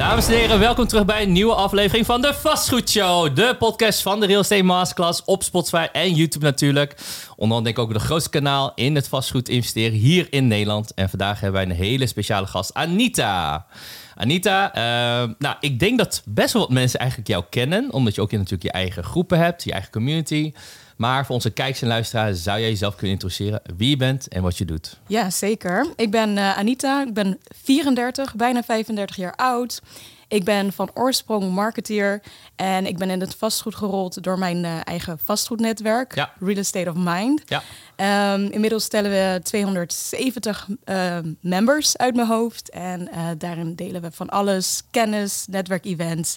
Dames en heren, welkom terug bij een nieuwe aflevering van de Vastgoed Show. De podcast van de Real Estate Masterclass op Spotify en YouTube natuurlijk. Onder denk ik ook de grootste kanaal in het vastgoed investeren hier in Nederland. En vandaag hebben wij een hele speciale gast, Anita. Anita, uh, nou, ik denk dat best wel wat mensen eigenlijk jou kennen, omdat je ook natuurlijk je eigen groepen hebt, je eigen community. Maar voor onze kijkers en luisteraars zou jij jezelf kunnen introduceren wie je bent en wat je doet. Ja, zeker. Ik ben uh, Anita, ik ben 34, bijna 35 jaar oud. Ik ben van oorsprong marketeer en ik ben in het vastgoed gerold door mijn uh, eigen vastgoednetwerk, ja. Real Estate of Mind. Ja. Um, inmiddels stellen we 270 uh, members uit mijn hoofd en uh, daarin delen we van alles, kennis, netwerkevents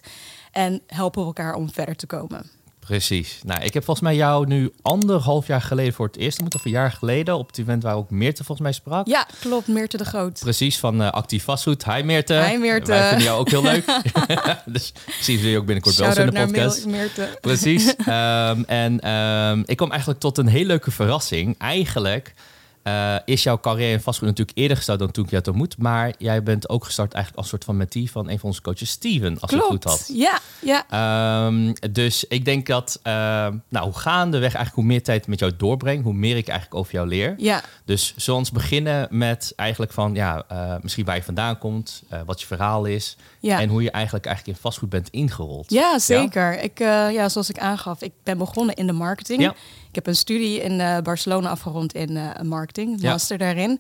en helpen we elkaar om verder te komen. Precies. Nou, ik heb volgens mij jou nu anderhalf jaar geleden voor het eerst ontmoet, of een jaar geleden, op het event waar ook Meerte volgens mij sprak. Ja, klopt. Meerte de Groot. Precies, van uh, Actief Vastgoed. Hi Meerte. Hi Meerte. Wij vinden jou ook heel leuk. dus misschien zul je ook binnenkort bij ons in de podcast. Meerte. Precies. um, en um, ik kwam eigenlijk tot een hele leuke verrassing. Eigenlijk uh, is jouw carrière in vastgoed natuurlijk eerder gestart dan toen ik je had ontmoet. Maar jij bent ook gestart eigenlijk als soort van mentee van een van onze coaches, Steven, als Klopt. ik het goed had. Ja, ja. Um, dus ik denk dat, uh, nou, hoe gaandeweg eigenlijk hoe meer tijd met jou doorbreng, hoe meer ik eigenlijk over jou leer. Ja. Dus zullen ons beginnen met eigenlijk van, ja, uh, misschien waar je vandaan komt, wat je verhaal is. Ja. En hoe je eigenlijk, eigenlijk in vastgoed bent ingerold. Ja, zeker. Ja? Ik, ja, zoals ik aangaf, ik ben begonnen in de marketing. Ja. Ik heb een studie in uh, Barcelona afgerond in uh, marketing, master ja. daarin.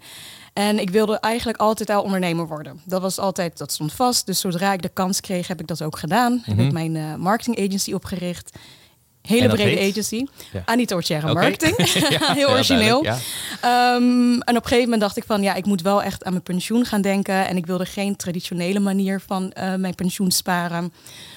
En ik wilde eigenlijk altijd al ondernemer worden. Dat was altijd, dat stond vast. Dus zodra ik de kans kreeg, heb ik dat ook gedaan. Mm -hmm. Heb ik mijn uh, marketing agency opgericht. Hele brede heet? agency. Ja. Anita okay. Marketing. ja, Heel origineel. Ja, um, en op een gegeven moment dacht ik van... ja, ik moet wel echt aan mijn pensioen gaan denken. En ik wilde geen traditionele manier van uh, mijn pensioen sparen.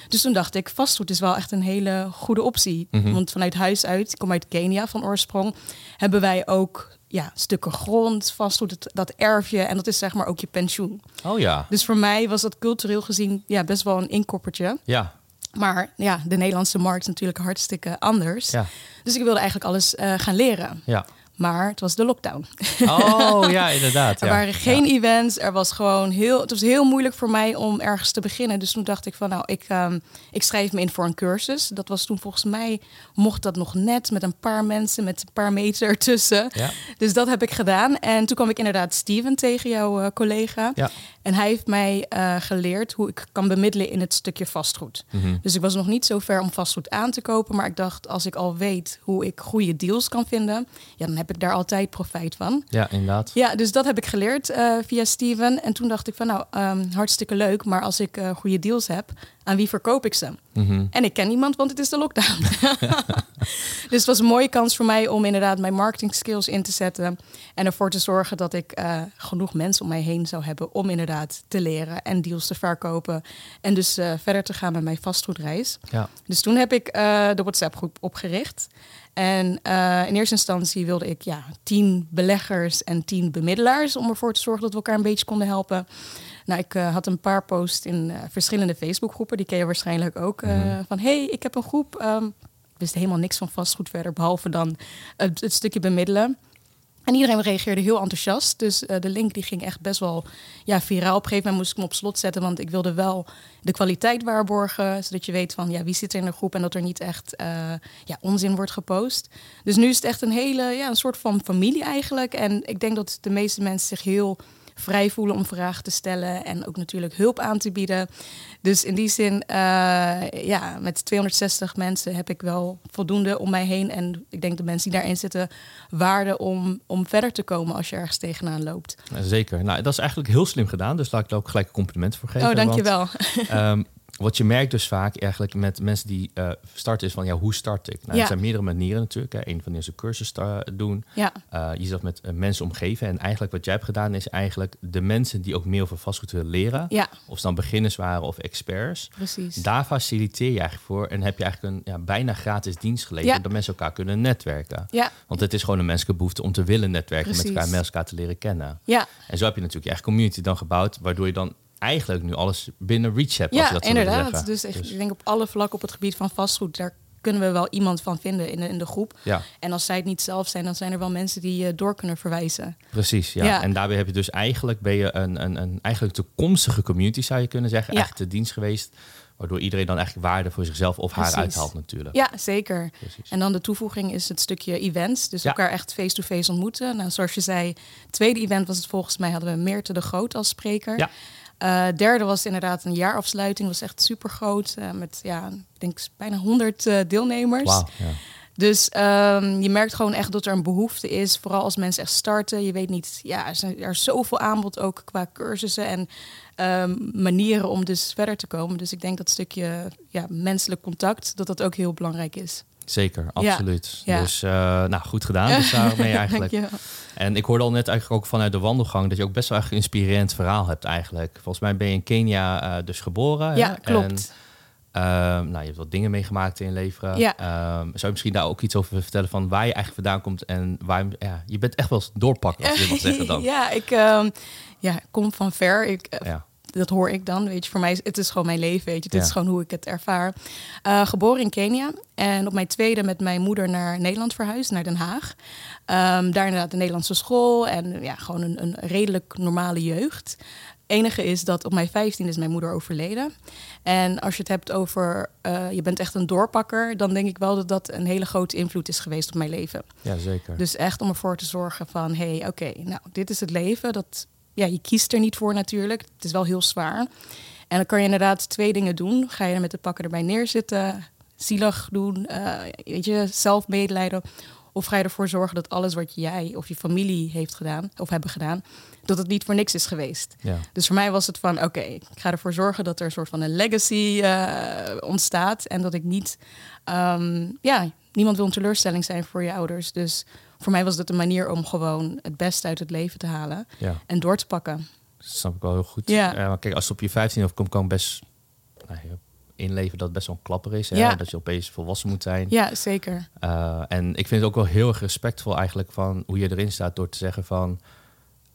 Dus toen dacht ik, vastgoed is wel echt een hele goede optie. Mm -hmm. Want vanuit huis uit, ik kom uit Kenia van oorsprong... hebben wij ook ja, stukken grond, vastgoed, dat, erf je. En dat is zeg maar ook je pensioen. Oh ja. Dus voor mij was dat cultureel gezien ja, best wel een inkoppertje. Ja. Maar ja, de Nederlandse markt is natuurlijk hartstikke anders. Ja. Dus ik wilde eigenlijk alles uh, gaan leren. Ja. Maar het was de lockdown. Oh ja, inderdaad. er ja. waren geen ja. events. Er was gewoon heel. Het was heel moeilijk voor mij om ergens te beginnen. Dus toen dacht ik van nou, ik, um, ik schrijf me in voor een cursus. Dat was toen volgens mij mocht dat nog net met een paar mensen, met een paar meter ertussen. Ja. Dus dat heb ik gedaan. En toen kwam ik inderdaad Steven tegen, jouw uh, collega. En hij heeft mij uh, geleerd hoe ik kan bemiddelen in het stukje vastgoed. Mm -hmm. Dus ik was nog niet zo ver om vastgoed aan te kopen. Maar ik dacht, als ik al weet hoe ik goede deals kan vinden, ja, dan heb ik daar altijd profijt van. Ja, inderdaad. Ja, dus dat heb ik geleerd uh, via Steven. En toen dacht ik van, nou, um, hartstikke leuk. Maar als ik uh, goede deals heb, aan wie verkoop ik ze? Mm -hmm. En ik ken niemand, want het is de lockdown. dus het was een mooie kans voor mij om inderdaad mijn marketing skills in te zetten. En ervoor te zorgen dat ik uh, genoeg mensen om mij heen zou hebben om inderdaad te leren en deals te verkopen. En dus uh, verder te gaan met mijn vastgoedreis. Ja. Dus toen heb ik uh, de WhatsApp-groep opgericht. En uh, in eerste instantie wilde ik ja, tien beleggers en tien bemiddelaars om ervoor te zorgen dat we elkaar een beetje konden helpen. Nou, ik uh, had een paar posts in uh, verschillende Facebookgroepen, die ken je waarschijnlijk ook. Mhm. Van hey, ik heb een groep. Um, ik wist helemaal niks van vastgoed verder, behalve dan het, het stukje bemiddelen. En iedereen reageerde heel enthousiast. Dus uh, de link die ging echt best wel ja, viraal. Op een gegeven moment moest ik hem op slot zetten. Want ik wilde wel de kwaliteit waarborgen. Zodat je weet van ja, wie zit er in de groep. En dat er niet echt uh, ja, onzin wordt gepost. Dus nu is het echt een hele, ja, een soort van familie eigenlijk. En ik denk dat de meeste mensen zich heel vrij voelen om vragen te stellen en ook natuurlijk hulp aan te bieden. Dus in die zin, uh, ja, met 260 mensen heb ik wel voldoende om mij heen. En ik denk de mensen die daarin zitten, waarde om, om verder te komen als je ergens tegenaan loopt. Zeker. Nou, dat is eigenlijk heel slim gedaan. Dus laat ik er ook gelijk een compliment voor geven. Oh, dankjewel. Want, um, wat je merkt dus vaak eigenlijk met mensen die uh, starten is van ja, hoe start ik? Nou, ja. Er zijn meerdere manieren natuurlijk. Hè. Een van die is een cursus doen. Ja. Uh, je zegt met uh, mensen omgeven. En eigenlijk wat jij hebt gedaan is eigenlijk de mensen die ook meer over vastgoed willen leren. Ja. Of ze dan beginners waren of experts. Precies. Daar faciliteer je eigenlijk voor. En heb je eigenlijk een ja, bijna gratis dienst geleverd. Dat mensen elkaar kunnen netwerken. Ja. Want het is gewoon een menselijke behoefte om te willen netwerken Precies. met elkaar. Met elkaar te leren kennen. Ja. En zo heb je natuurlijk je eigen community dan gebouwd. Waardoor je dan eigenlijk nu alles binnen reach hebt. Ja, als je dat inderdaad. Dus, ik, dus ik denk op alle vlakken op het gebied van vastgoed, daar kunnen we wel iemand van vinden in de, in de groep. Ja, En als zij het niet zelf zijn, dan zijn er wel mensen die je door kunnen verwijzen. precies. Ja. Ja. En daarbij heb je dus eigenlijk, ben je een, een, een eigenlijk toekomstige community, zou je kunnen zeggen. Ja. Eigenlijk de dienst geweest, waardoor iedereen dan eigenlijk waarde voor zichzelf of haar uithaalt natuurlijk. Ja, zeker. Precies. En dan de toevoeging is het stukje events. Dus Ja. elkaar echt face-to-face ontmoeten. Nou, zoals je zei, het tweede event was het volgens mij hadden we Meerte de Groot als spreker. Ja. Eh, derde was inderdaad een jaarafsluiting. was echt super groot. met ja, ik denk bijna 100 eh, deelnemers. Wauw, ja. Dus ehm, je merkt gewoon echt dat er een behoefte is. Vooral als mensen echt starten. Je weet niet, ja, er, zijn, er is zoveel aanbod ook qua cursussen en ehm, manieren om dus verder te komen. Dus ik denk dat stukje ja, menselijk contact, dat dat ook heel belangrijk is. Zeker, absoluut. Ja. Dus nou, goed gedaan dus daarmee eigenlijk. En ik hoorde al net eigenlijk ook vanuit de wandelgang dat je ook best wel een inspirerend verhaal hebt eigenlijk. Volgens mij ben je in Kenia eh, dus geboren. hè? Ja, En, klopt. ehm, nou, je hebt wat dingen meegemaakt in je leven. Ja. Ehm, zou je misschien daar ook iets over vertellen van waar je eigenlijk vandaan komt en waar je, ja, je bent echt wel eens doorpakken, als je mag zeggen dan. ja, ik ehm, ja, kom van ver. Ik, eh, Ja. Dat hoor ik dan. Weet je, voor mij is het is gewoon mijn leven. Weet je, dit Ja. is gewoon hoe ik het ervaar. Eh, geboren in Kenia en op mijn tweede met mijn moeder naar Nederland verhuisd, naar Den Haag. Ehm, daar inderdaad de Nederlandse school en ja, gewoon een, een redelijk normale jeugd. Enige is dat op mijn 15 is mijn moeder overleden. En als je het hebt over eh, je bent echt een doorpakker, dan denk ik wel dat dat een hele grote invloed is geweest op mijn leven. ja, zeker. Dus echt om ervoor te zorgen van, hé, hey, oké, nou, dit is het leven. Dat, ja, je kiest er niet voor natuurlijk. Het is wel heel zwaar. En dan kan je inderdaad twee dingen doen. Ga je er met de pakken erbij neerzitten, zielig doen, eh, weet je, zelf medelijden. Of ga je ervoor zorgen dat alles wat jij of je familie heeft gedaan, of hebben gedaan, dat het niet voor niks is geweest. ja. Dus voor mij was het van, oké, ik ga ervoor zorgen dat er een soort van een legacy eh, ontstaat. En dat ik niet, ehm, ja, niemand wil een teleurstelling zijn voor je ouders. Dus voor mij was dat een manier om gewoon het beste uit het leven te halen ja, en door te pakken. dat snap ik wel heel goed. Ja. Eh, maar kijk, als het op je 15 overkomt, kan best nou, inleven dat het best wel een klapper is. Hè? Ja. Dat je opeens volwassen moet zijn. Ja, zeker. Uh, en ik vind het ook wel heel erg respectvol eigenlijk van hoe je erin staat door te zeggen van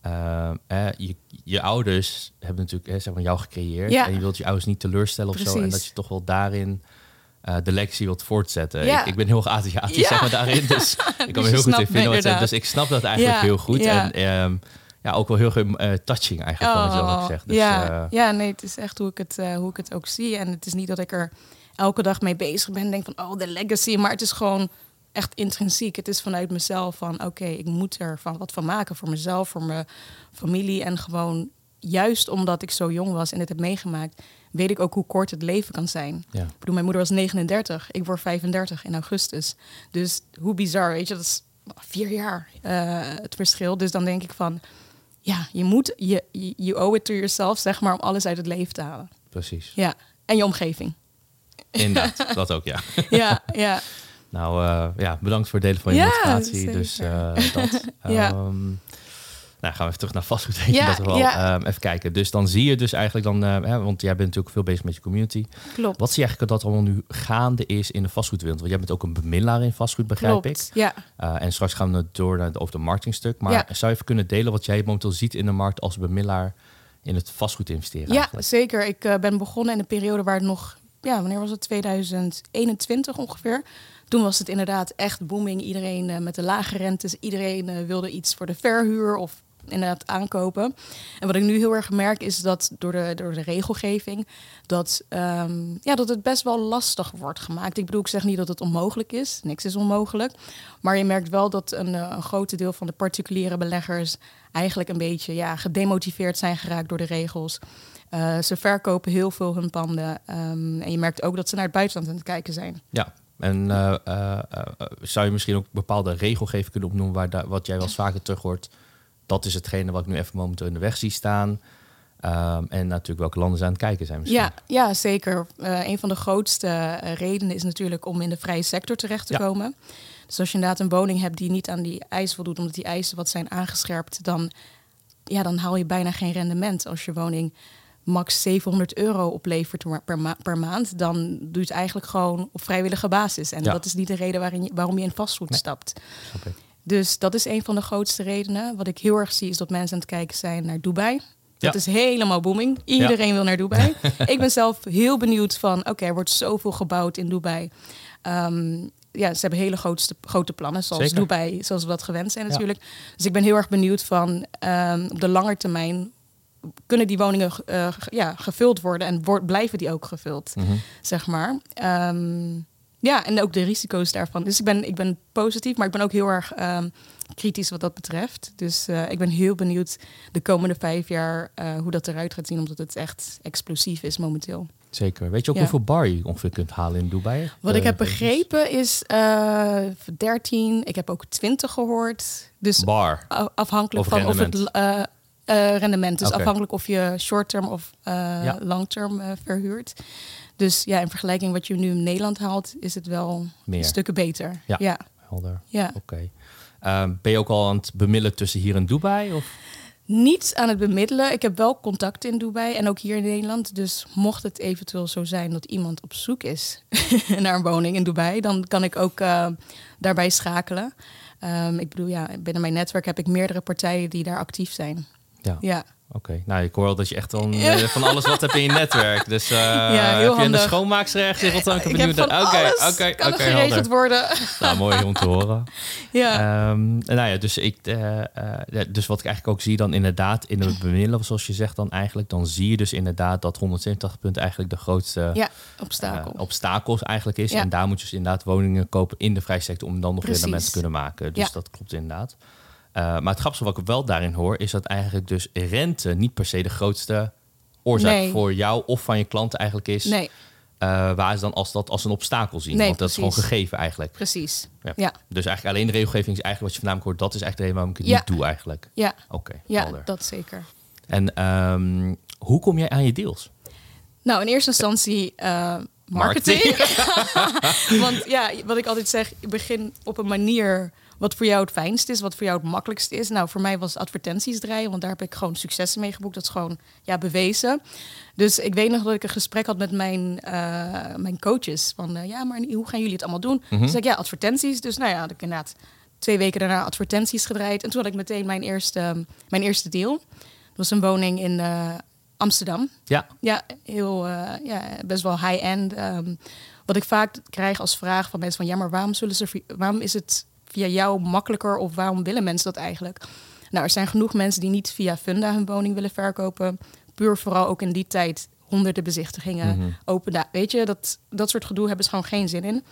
uh, eh, je, je ouders hebben natuurlijk hè, zeg maar jou gecreëerd Ja. en je wilt je ouders niet teleurstellen of zo en dat je toch wel daarin uh, de legacy wilt voortzetten. Ja. Ik, ik ben heel Aziatisch Ja. zeg maar daarin, dus ik kan Dus me heel goed in vinden. Dus ik snap dat eigenlijk heel goed Ja. en um, ja, ook wel heel uh, touching eigenlijk van wat je dan hebt gezegd. Dus, ja. uh, ja, nee, het is echt hoe ik, het, hoe ik het ook zie. En het is niet dat ik er elke dag mee bezig ben en denk van, oh, de legacy. Maar het is gewoon echt intrinsiek. Het is vanuit mezelf van, oké, ik moet er van wat van maken voor mezelf, voor mijn familie. En gewoon, juist omdat ik zo jong was en dit heb meegemaakt, weet ik ook hoe kort het leven kan zijn. ja. Ik bedoel, mijn moeder was 39, ik word 35 in augustus. Dus hoe bizar, weet je, dat is vier jaar uh, het verschil. Dus dan denk ik van, ja, je moet, je, you owe it to yourself, zeg maar, om alles uit het leven te halen. Precies. Ja, en je omgeving. Inderdaad, dat ook, ja. Ja, ja. Nou uh, ja, bedankt voor het delen van je Ja, motivatie. Dus uh, dat. Ja. Um, nou, gaan we even terug naar vastgoed. Denk Ja, dat wel. ja. Um, even kijken. Dus dan zie je dus eigenlijk dan, uh, hè, want jij bent natuurlijk veel bezig met je community. Klopt. Wat zie je eigenlijk dat allemaal nu gaande is in de vastgoedwereld? Want jij bent ook een bemiddelaar in vastgoed, begrijp Klopt. ik. Ja. Uh, en straks gaan we door naar over de marketingstuk. Maar Ja. zou je even kunnen delen wat jij momenteel ziet in de markt als bemiddelaar in het vastgoed investeren? Ja, eigenlijk? zeker. Ik uh, ben begonnen in een periode waar het nog, ja, wanneer was het? 2021 ongeveer. Toen was het inderdaad echt booming. Iedereen uh, met de lage rentes, iedereen uh, wilde iets voor de verhuur of inderdaad aankopen. En wat ik nu heel erg merk is dat door de, door de regelgeving, dat, um, ja, dat het best wel lastig wordt gemaakt. Ik bedoel, ik zeg niet dat het onmogelijk is. Niks is onmogelijk. Maar je merkt wel dat een, uh, een groot deel van de particuliere beleggers eigenlijk een beetje ja, gedemotiveerd zijn geraakt door de regels. Uh, ze verkopen heel veel hun panden. Um, en je merkt ook dat ze naar het buitenland aan het kijken zijn. Ja, en uh, zou je misschien ook bepaalde regelgeving kunnen opnoemen waar wat jij wel eens vaker terug hoort? Dat is hetgene wat ik nu even momenteel in de weg zie staan. Um, en natuurlijk welke landen ze aan het kijken zijn misschien. Ja, ja zeker. Uh, een van de grootste uh, redenen is natuurlijk om in de vrije sector terecht te Ja. komen. Dus als je inderdaad een woning hebt die niet aan die eisen voldoet, omdat die eisen wat zijn aangescherpt, dan, ja, dan haal je bijna geen rendement. Als je woning max 700 euro oplevert per, ma per maand, dan doe je het eigenlijk gewoon op vrijwillige basis. En Ja. dat is niet de reden waarin je, waarom je in vastgoed Nee. stapt. Snap ik. Dus dat is een van de grootste redenen. Wat ik heel erg zie is dat mensen aan het kijken zijn naar Dubai. Dat Ja. is helemaal booming. Iedereen wil naar Dubai. ik ben zelf heel benieuwd van, oké, er wordt zoveel gebouwd in Dubai. Ehm, ja, ze hebben hele grootste, grote plannen, zoals Zeker. Dubai, zoals we dat gewend zijn Ja. natuurlijk. Dus ik ben heel erg benieuwd van ehm, op de lange termijn kunnen die woningen eh, ja, gevuld worden en wordt blijven die ook gevuld, Mhm. zeg maar. Ehm, ja, en ook de risico's daarvan. Dus ik ben, ik ben positief, maar ik ben ook heel erg ehm, kritisch wat dat betreft. Dus eh, ik ben heel benieuwd de komende vijf jaar eh, hoe dat eruit gaat zien, omdat het echt explosief is momenteel. Zeker. Weet je ook Ja. hoeveel bar je ongeveer kunt halen in Dubai? Wat Eh, ik heb eventjes. begrepen is eh 13, ik heb ook 20 gehoord. Dus Bar. afhankelijk Of van of het rendement. eh, eh, rendement. Dus afhankelijk of je short-term of eh, Ja. long-term eh, verhuurt. Dus ja, in vergelijking wat je nu in Nederland haalt, is het wel Meer. stukken beter. Ja. ja. Helder. ja. Oké. Ehm, ben je ook al aan het bemiddelen tussen hier en Dubai? Of? Niet aan het bemiddelen. Ik heb wel contact in Dubai en ook hier in Nederland. Dus mocht het eventueel zo zijn dat iemand op zoek is naar een woning in Dubai, dan kan ik ook eh, daarbij schakelen. Ehm, ik bedoel, ja, binnen mijn netwerk heb ik meerdere partijen die daar actief zijn. Ja. Ja, Oké, nou ik hoor wel dat je echt dan eh, van alles wat hebt in je netwerk. Dus eh heel heb je een schoonmaakster in Rotterdam? ik van Oké, alles oké, kan oké, geregeld worden. Nou, mooi om te horen. ja. Ehm, nou ja, dus, ik, eh, ja, dus wat ik eigenlijk ook zie dan inderdaad in het bemiddelen, zoals je zegt dan eigenlijk, dan zie je dus inderdaad dat 187 punten eigenlijk de grootste ja, obstakel. obstakels eigenlijk is. Ja. En daar moet je dus inderdaad woningen kopen in de vrije sector om dan nog rendement te kunnen maken. Dus Ja. dat klopt inderdaad. Eh, maar het grappige wat ik wel daarin hoor, is dat eigenlijk dus rente niet per se de grootste oorzaak Nee. voor jou of van je klanten eigenlijk is. nee, Eh, waar ze dan als dat als een obstakel zien. Nee, Want dat is gewoon gegeven eigenlijk. precies. Ja. Ja, Dus eigenlijk alleen de regelgeving is eigenlijk wat je voornamelijk hoort. Dat is eigenlijk de reden waarom ik het Ja. niet doe eigenlijk. ja, Oké, ja helder. dat zeker. En ehm, hoe kom jij aan je deals? Nou, in eerste instantie eh, marketing. Want ja, wat ik altijd zeg, begin op een manier wat voor jou het fijnst is, wat voor jou het makkelijkst is. Nou, voor mij was advertenties draaien, want daar heb ik gewoon successen mee geboekt. Dat is gewoon ja, bewezen. Dus ik weet nog dat ik een gesprek had met mijn, eh, mijn coaches. Van eh, ja, maar hoe gaan jullie het allemaal doen? Mhm. Dus zei ik, ja, advertenties. Dus nou ja, had ik inderdaad twee weken daarna advertenties gedraaid. En toen had ik meteen mijn eerste, mijn eerste deal. Dat was een woning in eh, Amsterdam. Ja, Ja, heel, ja, best wel high-end. Ehm, wat ik vaak krijg als vraag van mensen van... ja, maar waarom, zullen ze, waarom is het via jou makkelijker... of waarom willen mensen dat eigenlijk? Nou, er zijn genoeg mensen die niet via Funda hun woning willen verkopen. Puur vooral ook in die tijd honderden bezichtigingen, Mhm. open Weet je, dat, dat soort gedoe hebben ze gewoon geen zin in.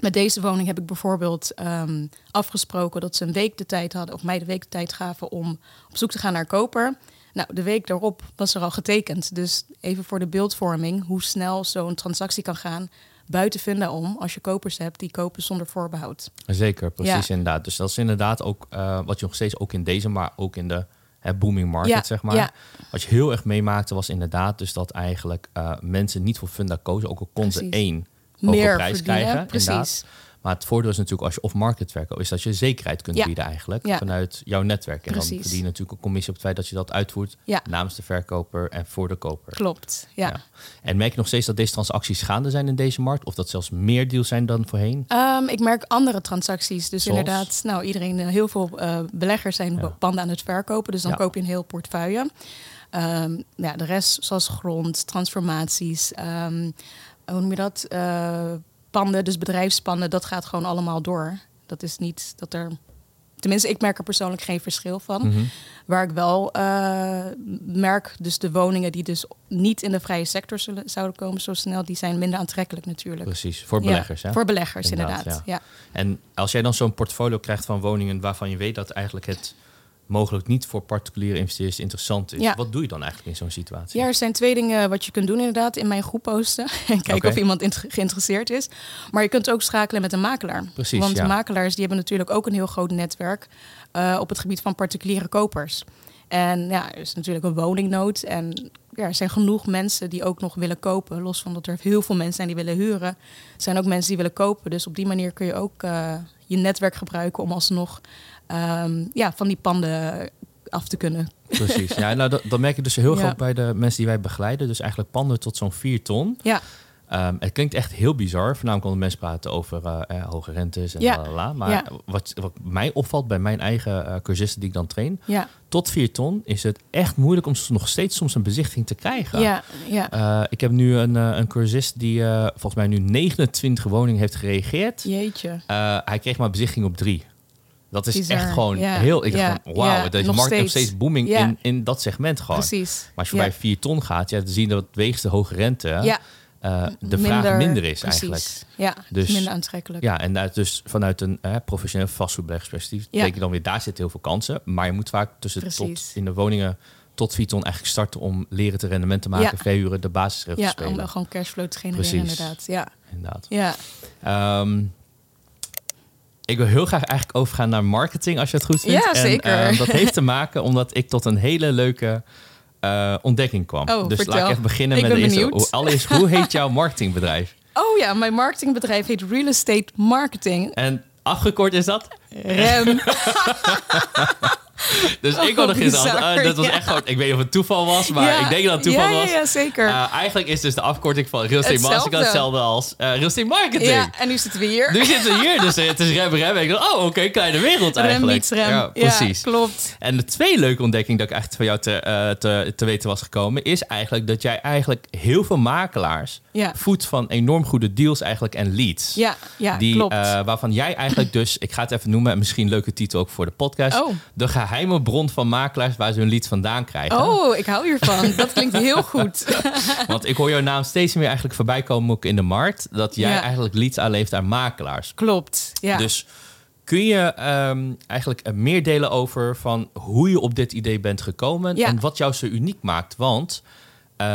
Met deze woning heb ik bijvoorbeeld ehm, afgesproken dat ze een week de tijd hadden, of mij de week de tijd gaven om op zoek te gaan naar koper. Nou, de week daarop was er al getekend. Dus even voor de beeldvorming, hoe snel zo'n transactie kan gaan. Buiten vinden om, als je kopers hebt, die kopen zonder voorbehoud. zeker. Precies inderdaad. Dus dat is inderdaad ook eh, wat je nog steeds ook in deze, maar ook in de hè, booming market, Ja, zeg maar. ja. Wat je heel erg meemaakte was inderdaad dus dat eigenlijk eh, mensen niet voor Funda kozen. Ook al konden één hoge prijs verdienen, krijgen. precies. Inderdaad. Maar het voordeel is natuurlijk als je off-market verkoopt, is dat je zekerheid kunt Ja. bieden eigenlijk Ja. vanuit jouw netwerk. En dan verdien je natuurlijk een commissie op het feit dat je dat uitvoert Ja. namens de verkoper en voor de koper. Klopt, ja. En merk je nog steeds dat deze transacties gaande zijn in deze markt? Of dat zelfs meer deals zijn dan voorheen? Ehm, ik merk andere transacties. Dus Zoals? inderdaad, nou, iedereen, eh, heel veel eh, beleggers zijn panden aan het verkopen. Dus dan koop je een heel portefeuille. Ehm, ja, de rest, zoals grond, transformaties, ehm, hoe noem je dat? Eh, panden, dus bedrijfspanden, dat gaat gewoon allemaal door. Dat is niet dat er. Tenminste, ik merk er persoonlijk geen verschil van. Mhm. Waar ik wel eh, merk, dus de woningen die dus niet in de vrije sector zullen, zouden komen zo snel, die zijn minder aantrekkelijk natuurlijk. Precies, voor Ja, beleggers. hè? Voor beleggers, Inderdaad, inderdaad. Ja. En als jij dan zo'n portfolio krijgt van woningen waarvan je weet dat eigenlijk het mogelijk niet voor particuliere investeerders interessant is, Ja. wat doe je dan eigenlijk in zo'n situatie? Ja, er zijn twee dingen wat je kunt doen inderdaad. In mijn groep posten en kijken of iemand geïnteresseerd is. Maar je kunt ook schakelen met een makelaar. Precies, Want ja. makelaars die hebben natuurlijk ook een heel groot netwerk eh, op het gebied van particuliere kopers. En ja, er is natuurlijk een woningnood. En ja, er zijn genoeg mensen die ook nog willen kopen. Los van dat er heel veel mensen zijn die willen huren. Er zijn ook mensen die willen kopen. Dus op die manier kun je ook eh, je netwerk gebruiken om alsnog ehm, ja, van die panden af te kunnen. Precies. Ja, nou, dat, dat merk ik dus heel Ja. groot bij de mensen die wij begeleiden. Dus eigenlijk panden tot zo'n 4 ton. Ja, Ehm, het klinkt echt heel bizar, voornamelijk omdat mensen praten over eh, eh, hoge rentes en Ja. lalala. Maar Ja. wat, wat mij opvalt bij mijn eigen eh, cursisten die ik dan train, Ja, tot 4 ton is het echt moeilijk om nog steeds soms een bezichtiging te krijgen. ja, ja. Eh, ik heb nu een, een cursist die volgens mij nu 29 woningen heeft gereageerd. Jeetje. Hij kreeg maar bezichting op drie. Dat is Bizar. echt gewoon Ja. heel... Ik dacht Ja. van, wauw, Ja. deze Nog markt is nog steeds. steeds booming Ja. in, in dat segment gewoon. Precies. Maar als je Ja. bij 4 ton gaat, ja, dan zie je dat wegens de hoge rente Ja, eh, de vraag minder is precies. eigenlijk. Ja, Dus- minder aantrekkelijk. Ja, en uit- dus vanuit een eh, professioneel vastgoedbeleggersperspectief Ja. betekent dan weer, daar zitten heel veel kansen. Maar je moet vaak tussen tot in de woningen tot 4 ton eigenlijk starten om leren te rendement te maken, Ja. verhuren, de basisregels Ja, te spelen. om wel gewoon cashflow te genereren Precies. inderdaad. Ja, Inderdaad. ja. Ehm, ik wil heel graag eigenlijk overgaan naar marketing, als je het goed vindt. Ja, En, zeker. ehm, dat heeft te maken omdat ik tot een hele leuke eh, ontdekking kwam. Oh, dus vertel. laat ik even beginnen Ik met ben de eerste. Allereerst, hoe heet jouw marketingbedrijf? Oh ja, mijn marketingbedrijf heet Real Estate Marketing. En afgekort is dat? Rem. Dus ik had er gisteren aan. eh, dat was ja. echt gewoon. Ik weet niet of het toeval was, maar Ja, ik denk dat het toeval ja, was. Ja, ja zeker. Eh, eigenlijk is dus de afkorting van Real Estate Hetzelfde. Masterclass hetzelfde als eh, Real Estate Marketing. ja, en nu zitten we hier. Nu zitten we hier, dus het is rem rem. En ik dacht, oh oké, kleine wereld Rem eigenlijk. meets rem. Ja, precies. klopt. En de tweede leuke ontdekking dat ik eigenlijk van jou te, te, te weten was gekomen, is eigenlijk dat jij eigenlijk heel veel makelaars Ja. voedt van enorm goede deals eigenlijk en leads. Ja, ja die, klopt. eh, waarvan jij eigenlijk dus, ik ga het even noemen, en misschien een leuke titel ook voor de podcast. Oh. De geheime bron van makelaars waar ze hun leads vandaan krijgen. oh, ik hou hiervan. Dat klinkt heel goed. Want ik hoor jouw naam steeds meer eigenlijk voorbij komen ook in de markt. Dat jij Ja. eigenlijk leads aanlevert aan makelaars. klopt. Ja. Dus kun je ehm, eigenlijk eh, meer delen over van hoe je op dit idee bent gekomen Ja. en wat jou zo uniek maakt? Want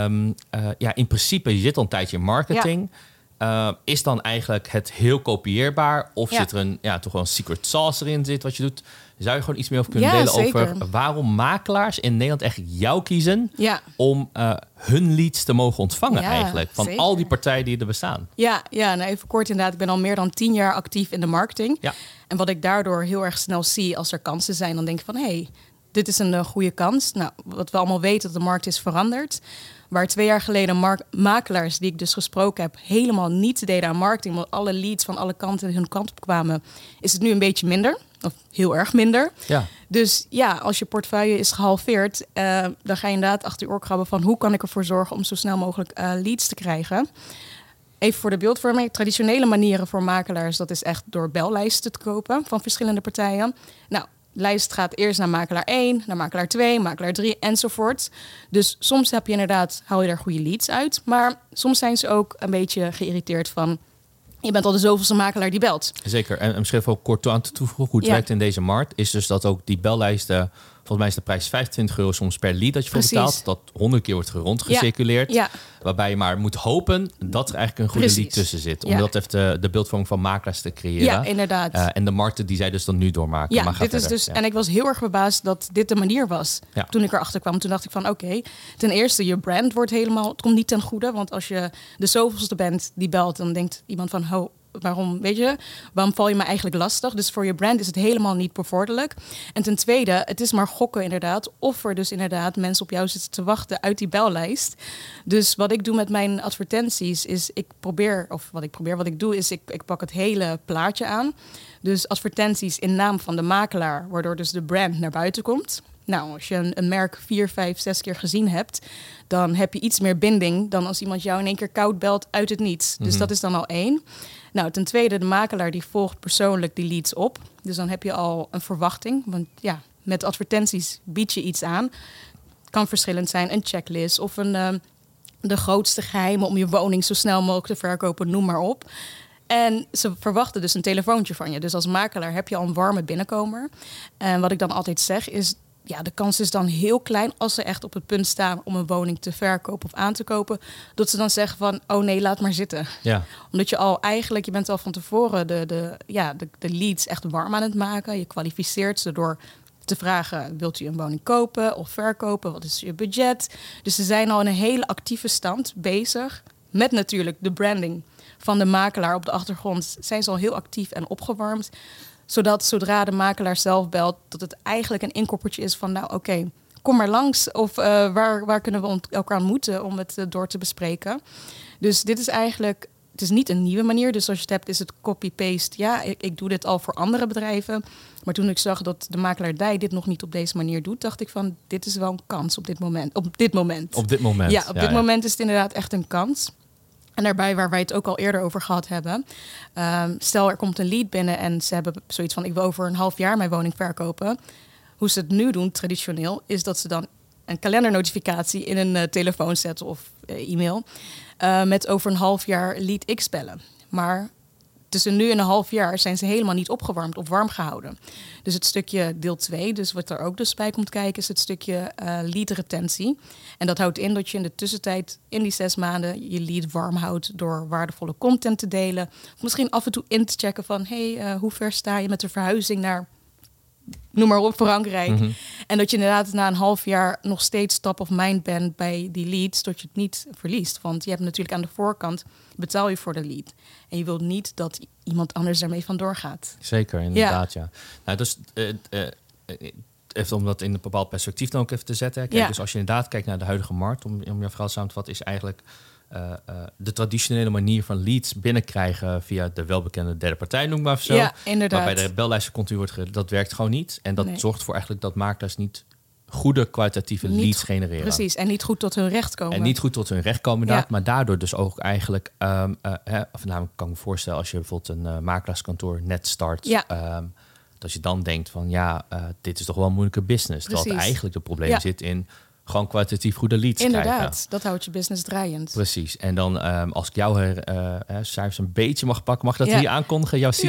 ehm, eh, ja, in principe, je zit al een tijdje in marketing. Eh, is dan eigenlijk het heel kopieerbaar? Of Ja. zit er een, ja, toch wel een secret sauce erin zit wat je doet? Zou je gewoon iets meer over kunnen Ja, delen zeker. over waarom makelaars in Nederland echt jou kiezen ja. om eh, hun leads te mogen ontvangen Ja, eigenlijk? Van zeker. al die partijen die er bestaan. Ja, ja nou even kort inderdaad. Ik ben al meer dan tien jaar actief in de marketing. Ja. En wat ik daardoor heel erg snel zie als er kansen zijn, dan denk ik van hé, hey, dit is een goede kans. Nou, wat we allemaal weten, dat de markt is veranderd. Waar twee jaar geleden makelaars die ik dus gesproken heb, helemaal niets deden aan marketing, want alle leads van alle kanten hun kant op kwamen, is het nu een beetje minder. Of heel erg minder. Ja. Dus ja, als je portefeuille is gehalveerd, eh, dan ga je inderdaad achter je oor krabben van hoe kan ik ervoor zorgen om zo snel mogelijk eh, leads te krijgen. Even voor de beeldvorming. Traditionele manieren voor makelaars, dat is echt door bellijsten te kopen van verschillende partijen. Nou, lijst gaat eerst naar makelaar 1, naar makelaar 2, makelaar 3 enzovoort. Dus soms heb je inderdaad, haal je er goede leads uit. Maar soms zijn ze ook een beetje geïrriteerd van, je bent al de zoveelste makelaar die belt. Zeker. En, en misschien even ook kort aan te toevoegen hoe het Ja. werkt in deze markt. Is dus dat ook die bellijsten, volgens mij is de prijs 25 euro soms per lead dat je voor betaalt. Dat 100 keer wordt rond gecirculeerd. Ja, Waarbij je maar moet hopen dat er eigenlijk een goede Precies. lead tussen zit. Om dat even de, de beeldvorming van makelaars te creëren. ja inderdaad. Eh, en de markten die zij dus dan nu doormaken. Ja, maar dit is dus. En ik was heel erg verbaasd dat dit de manier was. Ja. Toen ik erachter kwam, toen dacht ik van oké, ten eerste je brand wordt helemaal, het komt niet ten goede, want als je de zoveelste bent die belt, dan denkt iemand van ho, waarom, weet je, waarom val je me eigenlijk lastig? Dus voor je brand is het helemaal niet bevorderlijk. En ten tweede, het is maar gokken inderdaad, of er dus inderdaad mensen op jou zitten te wachten uit die bellijst. Dus wat ik doe met mijn advertenties is, ik probeer, of wat ik probeer, wat ik doe is, ik, ik pak het hele plaatje aan. Dus advertenties in naam van de makelaar, waardoor dus de brand naar buiten komt. Nou, als je een, een merk vier, vijf, zes keer gezien hebt, dan heb je iets meer binding dan als iemand jou in één keer koud belt uit het niets. Dus Mhm. dat is dan al één. Nou, ten tweede, de makelaar die volgt persoonlijk die leads op. Dus dan heb je al een verwachting. Want ja, met advertenties bied je iets aan. Het kan verschillend zijn, een checklist of een, ehm, de grootste geheimen om je woning zo snel mogelijk te verkopen, noem maar op. En ze verwachten dus een telefoontje van je. Dus als makelaar heb je al een warme binnenkomer. En wat ik dan altijd zeg is, ja, de kans is dan heel klein als ze echt op het punt staan om een woning te verkopen of aan te kopen, dat ze dan zeggen van, oh nee, laat maar zitten. ja. Omdat je al eigenlijk, je bent al van tevoren de, de, ja, de, de leads echt warm aan het maken. Je kwalificeert ze door te vragen, wilt u een woning kopen of verkopen? Wat is je budget? Dus ze zijn al in een hele actieve stand bezig met natuurlijk de branding van de makelaar op de achtergrond. Zijn ze al heel actief en opgewarmd. Zodat zodra de makelaar zelf belt, dat het eigenlijk een inkoppertje is van, nou oké, kom maar langs. Of eh, waar, waar kunnen we elkaar ontmoeten om het eh, door te bespreken. Dus dit is eigenlijk, het is niet een nieuwe manier. Dus als je het hebt, is het copy-paste. Ja, ik, ik doe dit al voor andere bedrijven. Maar toen ik zag dat de makelaardij dit nog niet op deze manier doet, dacht ik van, dit is wel een kans op dit moment. Op dit moment. Op dit moment. Ja, op dit moment is het inderdaad echt een kans. En daarbij, waar wij het ook al eerder over gehad hebben. Ehm, stel, er komt een lead binnen en ze hebben zoiets van: ik wil over een half jaar mijn woning verkopen. Hoe ze het nu doen, traditioneel, is dat ze dan een kalendernotificatie in een uh, telefoon zetten of uh, e-mail. Uh, met over een half jaar lead X bellen. Maar tussen nu en een half jaar zijn ze helemaal niet opgewarmd of warm gehouden. Dus het stukje deel 2, dus wat er ook dus bij komt kijken, is het stukje uh, lead retentie. En dat houdt in dat je in de tussentijd in die zes maanden je lead warm houdt door waardevolle content te delen. Of misschien af en toe in te checken van, hey, uh, hoe ver sta je met de verhuizing naar noem maar op, Frankrijk. Mm -hmm. En dat je inderdaad na een half jaar nog steeds top of mind bent bij die leads, dat je het niet verliest. Want je hebt natuurlijk aan de voorkant betaal je voor de lead. En je wilt niet dat iemand anders daarmee vandoor gaat. Zeker, inderdaad, ja. ja. Nou, dus uh, uh, even om dat in een bepaald perspectief dan ook even te zetten. Kijk, ja. Dus als je inderdaad kijkt naar de huidige markt, om, om je verhaal samen te vatten, is eigenlijk uh, uh, de traditionele manier van leads binnenkrijgen via de welbekende derde partij, noem maar zo. Ja, inderdaad. Waarbij de bellijsten continu wordt ge dat werkt gewoon niet. En dat nee. zorgt voor eigenlijk dat makelaars niet goede kwalitatieve niet, leads genereren. Precies, en niet goed tot hun recht komen. En niet goed tot hun recht komen, inderdaad. Ja. Maar daardoor dus ook eigenlijk... Um, uh, hè, of namelijk kan ik me voorstellen als je bijvoorbeeld een makelaarskantoor net start... Ja. Um, dat je dan denkt van ja, dit is toch wel een moeilijke business. Precies. Terwijl eigenlijk het probleem zit in gewoon kwalitatief goede leads Inderdaad, krijgen. dat houdt je business draaiend. Precies. En dan um, als ik jou her, uh, cijfers een beetje mag pakken, mag ik dat Ja. hier aankondigen? Jouw CTR's?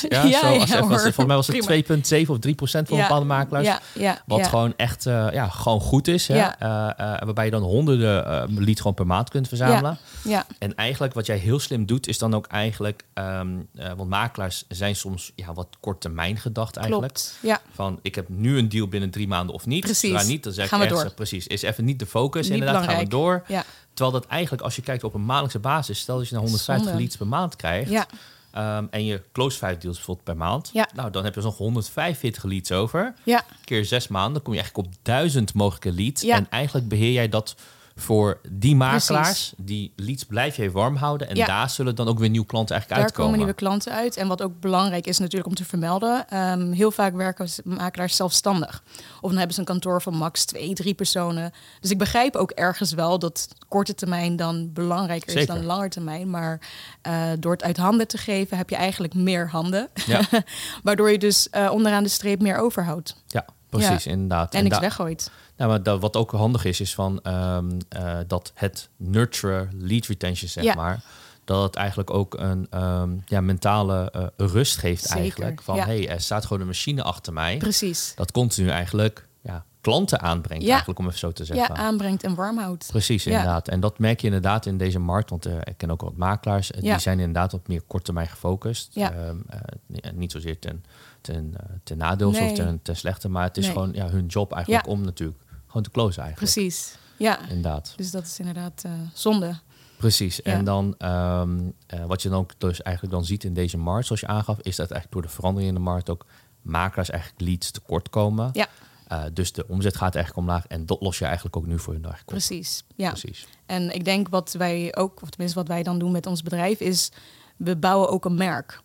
Ja, Ja, zo, als even, hoor. volgens mij was het Prima. 2,7 of 3 procent voor Ja. bepaalde makelaars. Wat gewoon echt uh, ja, gewoon goed is. Hè? Uh, waarbij je dan honderden uh, leads gewoon per maand kunt verzamelen. Ja, En eigenlijk wat jij heel slim doet, is dan ook eigenlijk... Um, want makelaars zijn soms ja, wat kort termijn gedacht eigenlijk. klopt. Ja, Van ik heb nu een deal binnen drie maanden of niet. Precies. Niet, dan zeg ik Gaan we echt, door. Precies. Is even niet de focus. Niet inderdaad, gaan we door. ja, Terwijl dat eigenlijk, als je kijkt op een maandelijkse basis, stel dat je nou 150 Zonde. leads per maand krijgt. ja, ehm, en je close 5 deals bijvoorbeeld per maand. Ja. Nou, dan heb je dus nog 145 leads over. ja, Keer zes maanden, dan kom je eigenlijk op 1000 mogelijke leads. Ja. En eigenlijk beheer jij dat voor die makelaars. Precies. Die leads blijf je warm houden. En Ja. daar zullen dan ook weer nieuwe klanten eigenlijk daar uitkomen. komen nieuwe klanten uit. En wat ook belangrijk is natuurlijk om te vermelden. ehm, heel vaak werken makelaars zelfstandig. Of dan hebben ze een kantoor van max twee, drie personen. Dus ik begrijp ook ergens wel dat korte termijn dan belangrijker is dan lange termijn. Maar eh, door het uit handen te geven heb je eigenlijk meer handen. Ja. Waardoor je dus eh, onderaan de streep meer overhoudt. Ja, precies, inderdaad. En niks da- weggooit. Nou, maar dat, wat ook handig is, is van ehm, eh, dat het nurture lead retention, zeg Ja. maar, dat het eigenlijk ook een ehm, ja, mentale eh, rust geeft Zeker, eigenlijk. Van, ja. hey, er staat gewoon een machine achter mij. Precies. Dat continu eigenlijk ja, klanten aanbrengt, Ja. eigenlijk om even zo te zeggen. Ja, aanbrengt en warm houdt. Precies, Ja. inderdaad. En dat merk je inderdaad in deze markt. Want eh, ik ken ook wat makelaars. Ja. Die zijn inderdaad wat meer kort termijn gefocust. Ja. Ehm, eh, ni- niet zozeer ten, ten, ten nadeel Nee. of ten, ten slechte. Maar het is Nee. gewoon ja, hun job eigenlijk om natuurlijk gewoon te closen eigenlijk. Precies. Ja, Inderdaad. dus dat is inderdaad eh, zonde. Precies. Ja. En dan ehm, eh, wat je dan ook dus eigenlijk dan ziet in deze markt, zoals je aangaf, is dat eigenlijk door de verandering in de markt ook makelaars eigenlijk leads tekort komen. Ja. Eh, dus de omzet gaat eigenlijk omlaag en dat los je eigenlijk ook nu voor hun op. Precies. Ja. Precies. En ik denk wat wij ook, of tenminste wat wij dan doen met ons bedrijf, is we bouwen ook een merk.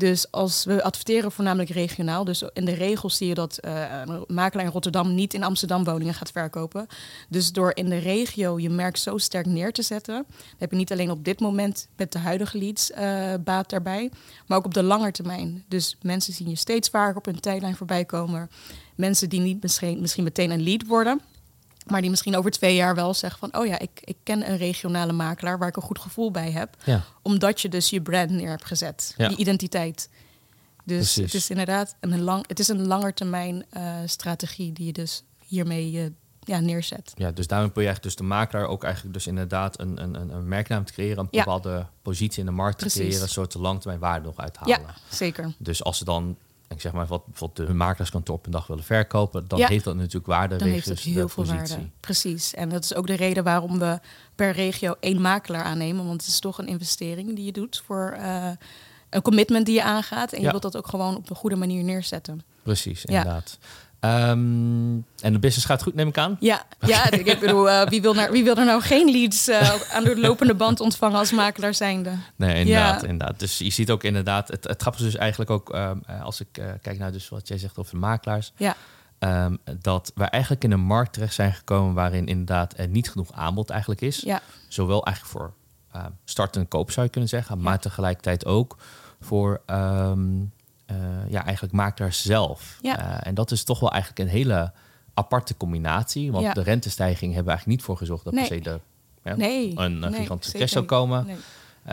Dus als we adverteren voornamelijk regionaal, dus in de regels zie je dat een makelaar in Rotterdam niet in Amsterdam woningen gaat verkopen. Dus door in de regio je merk zo sterk neer te zetten, heb je niet alleen op dit moment met de huidige leads eh, baat daarbij, maar ook op de lange termijn. Dus mensen zien je steeds vaker op hun tijdlijn voorbij komen. Mensen die niet misschien, misschien meteen een lead worden, maar die misschien over twee jaar wel zeggen van... oh ja, ik, ik ken een regionale makelaar waar ik een goed gevoel bij heb. Ja. Omdat je dus je brand neer hebt gezet, Ja. je identiteit. Dus Precies. het is inderdaad een, lang, het is een langetermijn eh strategie die je dus hiermee eh, ja, neerzet. Ja, dus daarom probeer je eigenlijk dus de makelaar ook eigenlijk dus inderdaad een, een, een, een merknaam te creëren, een Ja. bepaalde positie in de markt te creëren, een soort langtermijn waarde nog uithalen. Ja, zeker. Dus als ze dan, ik zeg maar, wat bijvoorbeeld hun makelaarskantoor op een dag willen verkopen, dan Ja. heeft dat natuurlijk waarde Dan heeft de heel veel positie. waarde. Precies. En dat is ook de reden waarom we per regio één makelaar aannemen. Want het is toch een investering die je doet voor eh, een commitment die je aangaat. En je Ja. wilt dat ook gewoon op een goede manier neerzetten. Precies, Ja. Ehm, en de business gaat goed, neem ik aan. Ja, ja ik bedoel, uh, wie, wil naar, wie wil er nou geen leads uh, aan de lopende band ontvangen als makelaar zijnde? Nee, inderdaad, ja. inderdaad. Dus je ziet ook inderdaad, het, het grappige is dus eigenlijk ook, um, als ik uh, kijk naar dus wat jij zegt over de makelaars, ja. Um, dat we eigenlijk in een markt terecht zijn gekomen waarin inderdaad er niet genoeg aanbod eigenlijk is. Ja. Zowel eigenlijk voor start en koop zou je kunnen zeggen, maar tegelijkertijd ook voor um, ja, eigenlijk makelaars zelf. Ja. Uh, en dat is toch wel eigenlijk een hele aparte combinatie. Want Ja. de rentestijging hebben we eigenlijk niet voor gezorgd dat Nee. per se de, ja, Nee, een, een nee, gigantische crash zou komen. Uh,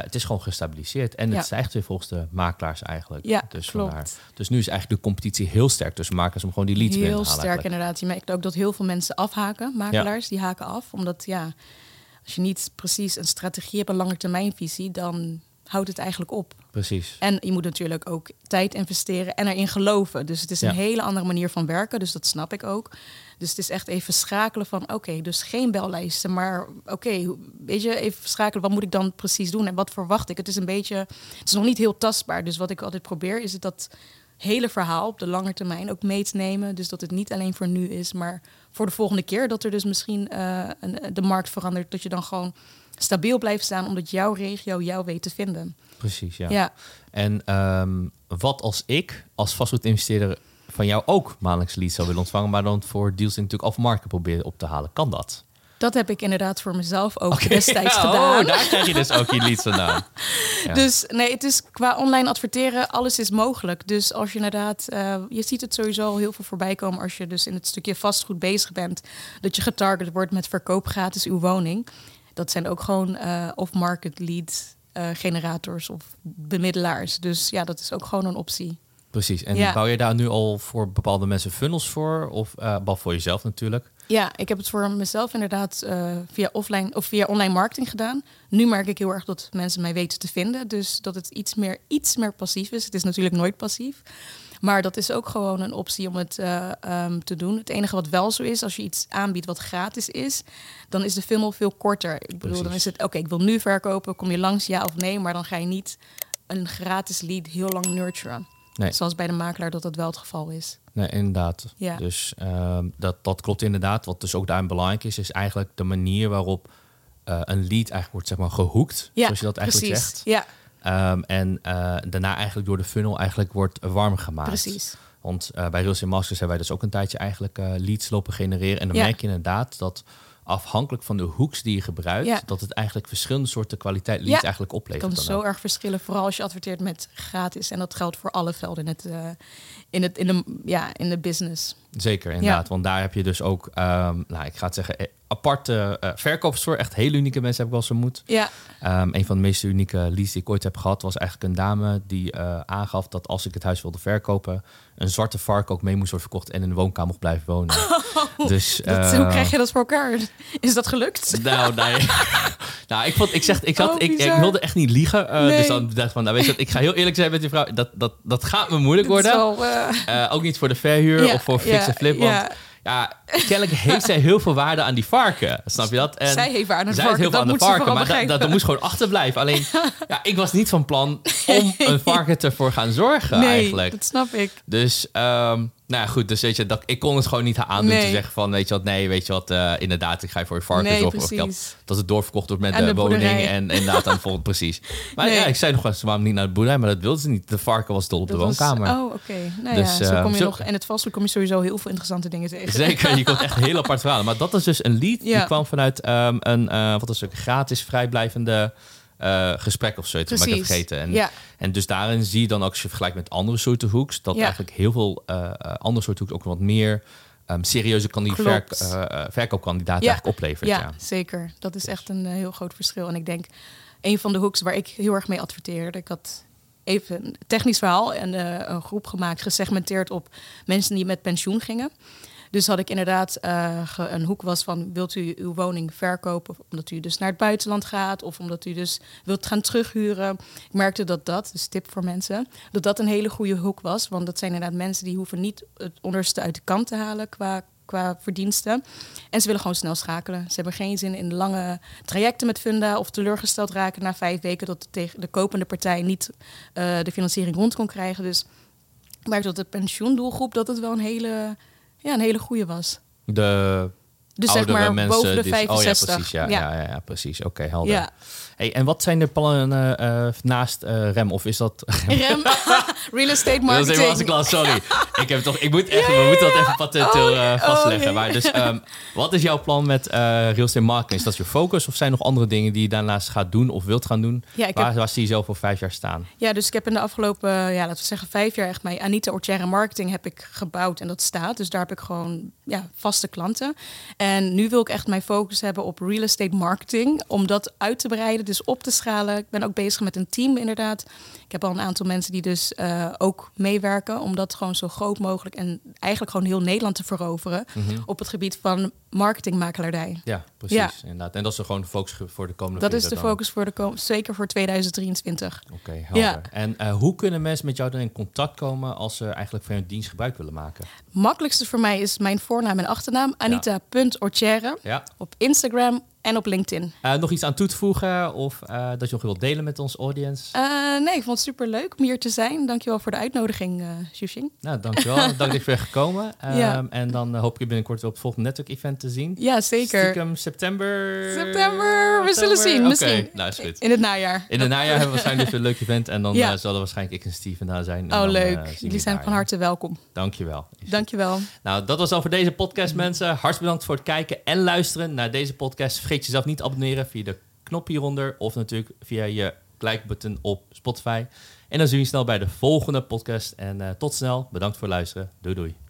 het is gewoon gestabiliseerd. En Ja. het stijgt weer volgens de makelaars eigenlijk. Ja, dus, klopt. vandaar. dus nu is eigenlijk de competitie heel sterk tussen makelaars om gewoon die leads binnen Heel te halen. sterk eigenlijk. inderdaad. Je merkt ook dat heel veel mensen afhaken, makelaars, die haken af. Omdat ja, als je niet precies een strategie hebt, een langetermijnvisie, dan houdt het eigenlijk op. Precies. En je moet natuurlijk ook tijd investeren en erin geloven. Dus het is een Ja. hele andere manier van werken, dus dat snap ik ook. Dus het is echt even schakelen van, oké, dus geen bellijsten, maar oké, weet je, even schakelen, wat moet ik dan precies doen en wat verwacht ik? Het is een beetje, het is nog niet heel tastbaar. Dus wat ik altijd probeer is het dat hele verhaal op de lange termijn ook mee te nemen. Dus dat het niet alleen voor nu is, maar voor de volgende keer dat er dus misschien eh, een, de markt verandert, dat je dan gewoon stabiel blijft staan, omdat jouw regio jou weet te vinden. Precies, ja. ja. En ehm, wat als ik als vastgoedinvesteerder van jou ook maandelijks leads zou willen ontvangen, maar dan voor deals die natuurlijk af market proberen op te halen? Kan dat? Dat heb ik inderdaad voor mezelf ook destijds Ja, gedaan. Oh, daar krijg je dus ook je leads vandaan. Ja. Dus nee, het is qua online adverteren, alles is mogelijk. Dus als je inderdaad, eh, je ziet het sowieso al heel veel voorbij komen als je dus in het stukje vastgoed bezig bent, dat je getarget wordt met verkoop gratis uw woning. Dat zijn ook gewoon eh off-market lead eh, generators of bemiddelaars. Dus ja, dat is ook gewoon een optie. Precies. En Ja. bouw je daar nu al voor bepaalde mensen funnels voor? Of uh, voor jezelf natuurlijk? Ja, ik heb het voor mezelf inderdaad via offline of via online marketing gedaan. Nu merk ik heel erg dat mensen mij weten te vinden. Dus dat het iets meer, iets meer passief is. Het is natuurlijk nooit passief. Maar dat is ook gewoon een optie om het eh, ehm, te doen. Het enige wat wel zo is, als je iets aanbiedt wat gratis is, dan is de funnel veel korter. Ik bedoel, dan is het, oké, ik wil nu verkopen, kom je langs, ja of nee, maar dan ga je niet een gratis lead heel lang nurturen. Nee. Zoals bij de makelaar dat dat wel het geval is. Nee, inderdaad. Ja. Dus ehm, dat, dat klopt inderdaad. Wat dus ook daarin belangrijk is, is eigenlijk de manier waarop eh, een lead eigenlijk wordt zeg maar gehoekt. Ja, zoals je dat eigenlijk precies. zegt. Ja, Ehm, en eh, daarna eigenlijk door de funnel eigenlijk wordt warm gemaakt. precies. Want eh, bij Real Estate Masters hebben wij dus ook een tijdje eigenlijk eh, leads lopen genereren. En dan Ja. merk je inderdaad dat afhankelijk van de hooks die je gebruikt, Ja. dat het eigenlijk verschillende soorten kwaliteit leads Ja, eigenlijk Het oplevert. kan dan zo ook. erg verschillen, vooral als je adverteert met gratis. En dat geldt voor alle velden in, het, in, het, in, de, ja, in de business. Zeker, inderdaad. Want daar heb je dus ook, ehm, nou, ik ga het zeggen, aparte uh. Echt hele unieke mensen heb ik wel eens vermoed. Ja, Um, een van de meest unieke leads die ik ooit heb gehad, was eigenlijk een dame die uh, aangaf dat als ik het huis wilde verkopen, een zwarte vark ook mee moest worden verkocht en in de woonkamer mocht blijven wonen. dus, dat, uh, hoe krijg je dat voor elkaar? Is dat gelukt? Nou, nee. nou, ik, vond, ik, zeg, ik, had, Oh, ik, wilde echt niet liegen. Nee. Dus dan dacht ik van, nou weet je wat, ik ga heel eerlijk zijn met die vrouw. Dat, dat, dat gaat me moeilijk worden. wel, eh, ook niet voor de verhuur Ja, of voor fix ja, en flip. Want ja. kennelijk heeft zij heel veel waarde aan die varken. Snap je dat? En zij heeft waarde aan de zij heeft varken, heel veel dat aan de varken, maar dat, dat, moest gewoon achterblijven. Alleen, ja, ik was niet van plan om een varken ervoor gaan zorgen nee, eigenlijk. dat snap ik. Dus, ehm, nou ja, goed. Dus weet je, dat, ik kon het gewoon niet aandoen Nee. te zeggen van, weet je wat, nee, weet je wat, eh, inderdaad, ik ga je voor je varken Nee. Of precies. dat het doorverkocht wordt met Aan de, de woning en inderdaad aan de volgende, precies. Maar Nee. ja, ik zei nog wel, ze waarom niet naar de boerderij, maar dat wilde ze niet. De varken was dol op Dat de was- woonkamer. oh, oké. Nou Dus, ja, zo eh, kom je zo- nog. En het vastgoed kom je sowieso heel veel interessante dingen tegen. Zeker, je komt echt heel apart verhalen. Maar dat is dus een lead die kwam vanuit ehm, een, eh, wat is het, ook, gratis vrijblijvende eh, gesprek of zoiets. Maar ik heb vergeten. En, Ja, en dus daarin zie je dan ook, als je vergelijkt met andere soorten hoeks, dat Ja. eigenlijk heel veel eh, eh, andere soorten hoeks ook wat meer ehm, serieuze verk, Klopt. verkoopkandidaat Ja. eigenlijk oplevert. Ja. ja, zeker. Dat is echt een heel groot verschil. En ik denk, een van de hoeks waar ik heel erg mee adverteerde, ik had even een technisch verhaal en een groep gemaakt, gesegmenteerd op mensen die met pensioen gingen. Dus had ik inderdaad eh, een hoek was van wilt u uw woning verkopen omdat u dus naar het buitenland gaat of omdat u dus wilt gaan terughuren. Ik merkte dat dat, dus tip voor mensen, dat dat een hele goede hoek was. Want dat zijn inderdaad mensen die hoeven niet het onderste uit de kant te halen qua, qua verdiensten. En ze willen gewoon snel schakelen. Ze hebben geen zin in lange trajecten met funda of teleurgesteld raken na vijf weken dat de, de kopende partij niet eh, de financiering rond kon krijgen. Dus ik merk dat de pensioendoelgroep dat het wel een hele ja, een hele goede was. De Dus zeg maar mensen. boven de die- 65. Oh ja, precies. Ja, ja. ja. Ja, ja, precies. Oké, helder. Ja. Hey, en wat zijn de plannen eh, naast eh, rem? Of is dat... Rem, real estate marketing. even masterclass, sorry. ik heb toch, ik moet echt, we moeten dat even patenteel Oh, eh, vastleggen. oh, maar dus, ehm, wat is jouw plan met eh real estate marketing? Is dat je focus of zijn er nog andere dingen die je daarnaast gaat doen of wilt gaan doen? Ja, ik waar, heb- waar zie je zelf voor vijf jaar staan? Ja, dus ik heb in de afgelopen, ja, laten we zeggen, vijf jaar echt mijn Anita Ortera Marketing heb ik gebouwd en dat staat. Dus daar heb ik gewoon ja, vaste klanten. En nu wil ik echt mijn focus hebben op real estate marketing, om dat uit te breiden, dus op te schalen. Ik ben ook bezig met een team inderdaad. Ik heb al een aantal mensen die dus eh, ook meewerken, om dat gewoon zo groot mogelijk en eigenlijk gewoon heel Nederland te veroveren Mhm. op het gebied van marketingmakelaardij. Ja, precies. Ja. Inderdaad. En dat is er gewoon de focus voor de komende Dat is de dan? focus voor de kom- zeker voor 2023. Oké, helder. Ja. En eh, hoe kunnen mensen met jou dan in contact komen als ze eigenlijk van hun dienst gebruik willen maken? makkelijkste voor mij is mijn voornaam en achternaam. Anita.ortjere. Ja. Op Instagram en op LinkedIn. Eh, nog iets aan toe te voegen of eh, dat je nog wilt delen met ons audience? Eh, nee, ik vond het super leuk om hier te zijn. Dankjewel voor de uitnodiging, eh Shushin. Nou, dankjewel. Dank dat je gekomen. Ehm, Ja. En dan hoop ik je binnenkort weer op het volgende netwerk-event te zien. Ja, zeker. Stiekem september. September, we zullen zien. Misschien. nou is goed. In het najaar. In het najaar hebben we waarschijnlijk weer een leuk event. En dan Ja. eh, zullen waarschijnlijk ik en Steven daar zijn. Oh, dan, leuk. Jullie zijn daar, van harte welkom. Dankjewel. Dankjewel. Nou, dat was al voor deze podcast, mensen. Hartstikke bedankt voor het kijken en luisteren naar deze podcast. Vergeet jezelf niet te abonneren via de knop hieronder of natuurlijk via je like-button op Spotify. En dan zien we je snel bij de volgende podcast. En eh, tot snel. Bedankt voor het luisteren. Doei doei.